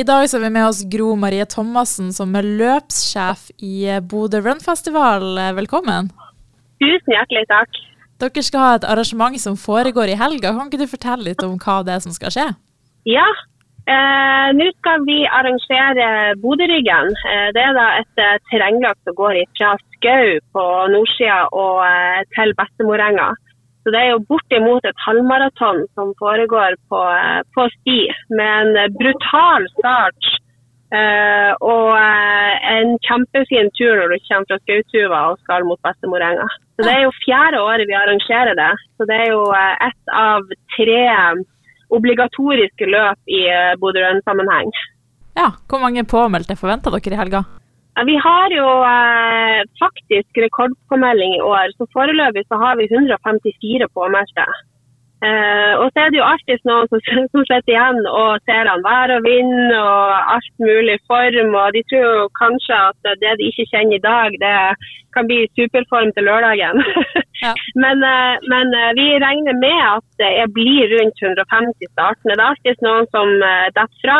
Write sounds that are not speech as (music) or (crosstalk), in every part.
I dag så har vi med oss Gro Marie Thomassen, som er løpssjef i Bodø Runfestival. Velkommen. Tusen hjertelig takk. Dere skal ha et arrangement som foregår i helga. Kan ikke du fortelle litt om hva det er som skal skje? Ja, eh, nå skal vi arrangere Bodøryggen. Eh, det er da et eh, terrengløp som går fra Skau på nordsida og eh, til Bestemorenga. Så det er jo bortimot et halvmaraton som foregår på, eh, på sti, med en brutal start. Uh, og uh, en kjempefin tur når du kommer fra Skautuva og skal mot Bestemorenga. Så Det er jo fjerde året vi arrangerer det. Så det er jo uh, ett av tre obligatoriske løp i Bodø-Rønn-sammenheng. Ja, Hvor mange påmeldte forventer dere i helga? Vi har jo faktisk rekordpåmelding i år. Så Foreløpig så har vi 154 påmeldte. Eh, og så er det jo alltid noen som, (laughs) som sitter igjen og ser an vær og vind og alt mulig form. Og de tror jo kanskje at det de ikke kjenner i dag, det kan bli superform til lørdagen. (laughs) ja. men, uh, men uh, vi regner med at det blir rundt 150 startende. Det er alltid noen som detter fra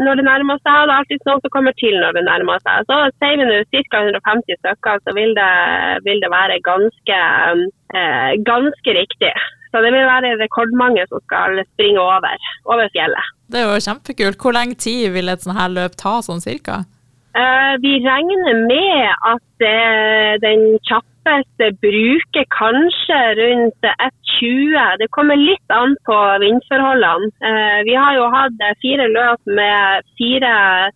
når det nærmer seg, og det er alltid noen som kommer til når det nærmer seg. Så sier vi nå ca. 150 stykker, så vil det, vil det være ganske, ganske riktig. Så det vil være rekordmange som skal springe over, over fjellet. Det er jo kjempekult. Hvor lenge tid vil et sånt her løp ta, sånn cirka? Vi regner med at den den kjappeste bruker kanskje rundt 1,20. Det kommer litt an på vindforholdene. Uh, vi har jo hatt fire løp med fire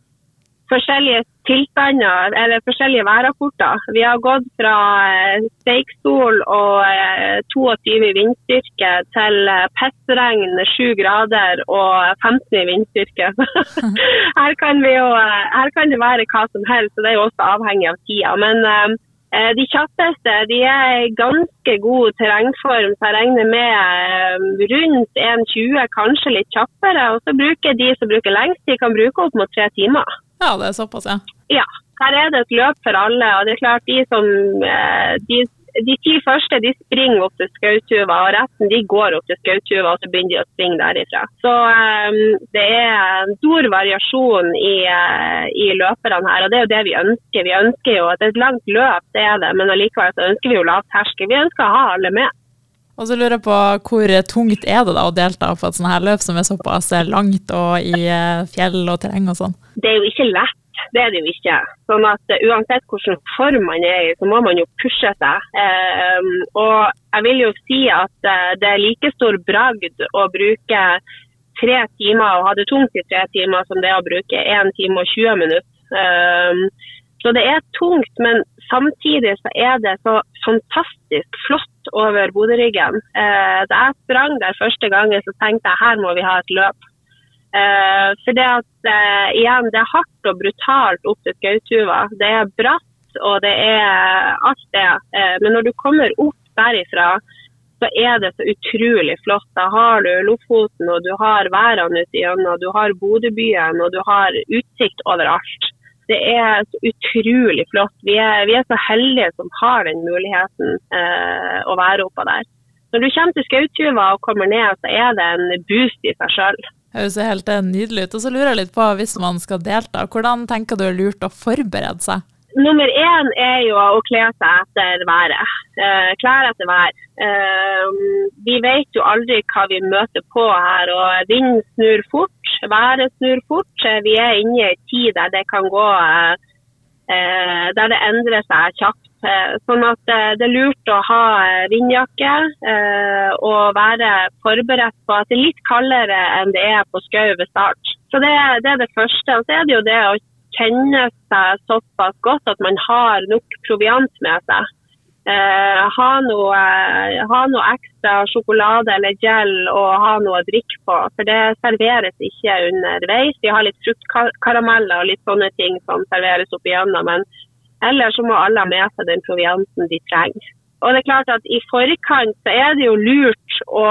forskjellige tilstander, eller forskjellige værrapporter. Vi har gått fra eh, Steikstol og 22 eh, i vindstyrke til eh, pestregn 7 grader og 15 i vindstyrke. (laughs) her, kan jo, her kan det være hva som helst, og det er jo også avhengig av tida. Men de kjappeste de er ganske god terrengform, så jeg regner med rundt 1,20, kanskje litt kjappere. Og så bruker de som bruker lengst, de kan bruke opp mot tre timer. Ja, det er såpass, ja. Ja. Her er det et løp for alle. og det er klart De som, eh, de, de ti første de springer opp til Skautuva, og resten de går opp til Skautuva og så begynner de å springe derifra. Så um, det er stor variasjon i, uh, i, løperne her, og det er jo det vi ønsker. Vi ønsker jo at et langt løp, det er det, men allikevel så ønsker vi jo lav terskel. Vi ønsker å ha alle med. Og så lurer jeg på Hvor tungt er det da å delta på et sånt her løp som er såpass langt og i fjell og terreng og sånn? Det er jo ikke lett det er det jo ikke. Sånn at uh, Uansett hvilken form man er i, så må man jo pushe seg. Uh, og jeg vil jo si at uh, det er like stor bragd å bruke tre timer og ha det tungt i tre timer som det er å bruke 1 time og 20 minutter. Ehm, så det er tungt, men samtidig så er det så fantastisk flott over Bodøryggen. da jeg sprang der første gangen, så tenkte jeg her må vi ha et løp. Uh, for det at, uh, igjen, det er hardt og brutalt opp til Skautuva. Det er bratt og det er alt det. Uh, men når du kommer opp derifra, så er det så utrolig flott. Da har du Lofoten, og du har værene ute igjennom, du har Bodøbyen, og du har utsikt overalt. Det er så utrolig flott. Vi er, vi er så heldige som har den muligheten å være oppå der. Når du kommer til Skautuva og kommer ned, så er det en boost i seg sjøl. Høres helt nydelig ut. Og så lurer jeg litt på, hvis man skal delta, hvordan tenker du er lurt å forberede seg? Nummer én er jo å kle seg etter været. Eh, klær etter vær. Eh, vi vet jo aldri hva vi møter på her. og Vinden snur fort, været snur fort. Vi er inne i en tid der det kan gå eh, der det endrer seg kjapt. Eh, sånn at eh, Det er lurt å ha eh, vindjakke og være forberedt på at det er litt kaldere enn det er på skau ved start. Så det, det, er det første. Og så er det jo det å kjenne seg såpass godt at man har nok proviant med seg. Ha, noe, ha, noe, ekstra sjokolade eller gel og ha noe å drikke på. For det serveres ikke underveis. Vi har litt fruktkarameller og litt sånne ting som serveres opp igjennom. Men eller så må alle ha med seg den provianten de trenger. Og det er klart at I forkant så er det jo lurt å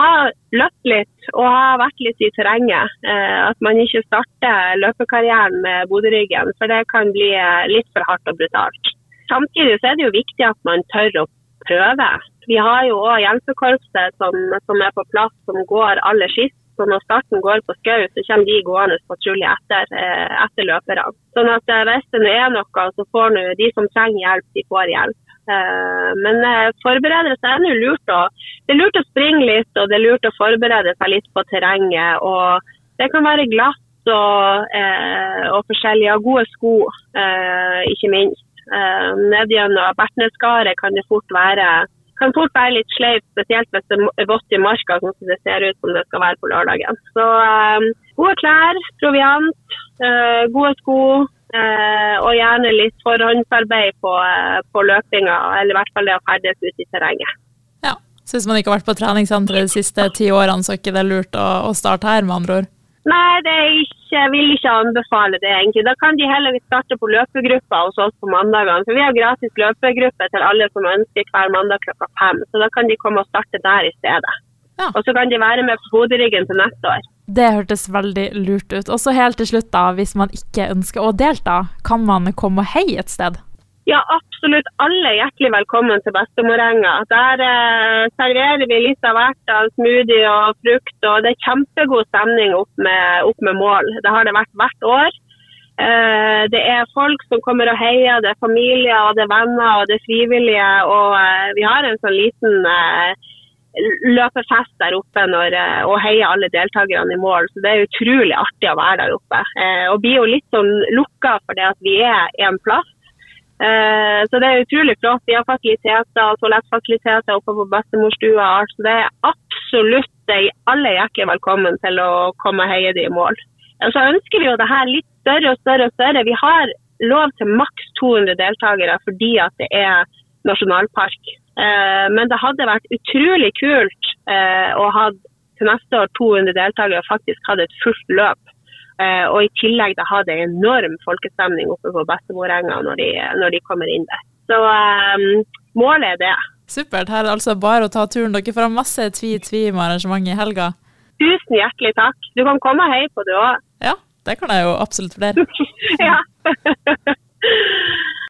ha løpt litt og ha vært litt i terrenget. Eh, at man ikke starter løpekarrieren med Bodøryggen, for det kan bli eh, litt for hardt og brutalt. Samtidig så er det jo viktig at man tør å prøve. Vi har jo òg hjelpekorpset som, som, er på plass, som går aller sist. Så når starten går på skau, så kommer de gående patrulje etter, eh, etter løperne. Sånn at eh, hvis det er noe, så får nå de som trenger hjelp, de får hjelp. Eh, men forberede seg er nå lurt å Det er lurt å springe litt, og det er lurt å forberede seg litt på terrenget. Og det kan være glatt og, og forskjellige gode sko, ikke minst. Eh, Ned Bertnesskaret kan det fort være kan fort være litt sleip, spesielt hvis det er vått i marka, sånn som det ser ut som det skal være på lørdagen. Så eh, gode klær, proviant, eh, gode sko, Eh, og gjerne litt forhåndsarbeid på, uh, på, løpinga, eller i hvert fall det å ferdes ute i terrenget. Ja, så hvis man ikke har vært på treningssenteret de siste ti årene, så er ikke det lurt å, å starte her, med andre ord? Nei, det er ikke, jeg vil ikke anbefale det. egentlig. Da kan de heller starte på løpegruppa hos oss på mandagene. For vi har gratis løpegruppe til alle som ønsker hver mandag klokka fem. Så da kan de komme og starte der i stedet. Ja. Og så kan de være med på Bodø-ryggen til neste år. Det hørtes veldig lurt ut. Og så helt til slutt, da, hvis man ikke ønsker å delta, kan man komme og heie et sted? Ja, absolutt alle hjertelig velkommen til Bestemorenga. Der eh, serverer vi litt av hvert av smoothie og frukt, og det er kjempegod stemning opp med, opp med mål. Det har det vært hvert år. Eh, det er folk som kommer og heier, det er familier, og det er venner og det er frivillige. Og eh, vi har en sånn liten eh, løpefest der oppe når, eh, og heier alle deltakerne i mål. Så det er utrolig artig å være der oppe. Eh, og blir jo litt sånn lukka for det at vi er en plass. Eh, så det er utrolig flott. Vi har fasiliteter, toalettfasiliteter oppe på bestemorstua. Så det er absolutt alle hjertelig velkommen til å komme og de i mål. Og så ønsker vi jo det her litt større og større og større. Vi har lov til maks 200 deltakere fordi at det er nasjonalpark. Eh, men det hadde vært utrolig kult eh, å ha til neste år 200 deltakere og faktisk hatt et fullt løp. Eh, og i tillegg da hadde det enorm folkestemning oppe på Bestemorenga når, de, når de kommer inn der. Så um, målet er det. Supert. Her er det altså bare å ta turen. Dere får ha masse tvi-tvi med arrangementet i helga. Tusen hjertelig takk. Du kan komme og heie på, du òg. Ja, det kan jeg jo absolutt flere. (laughs) ja. (laughs)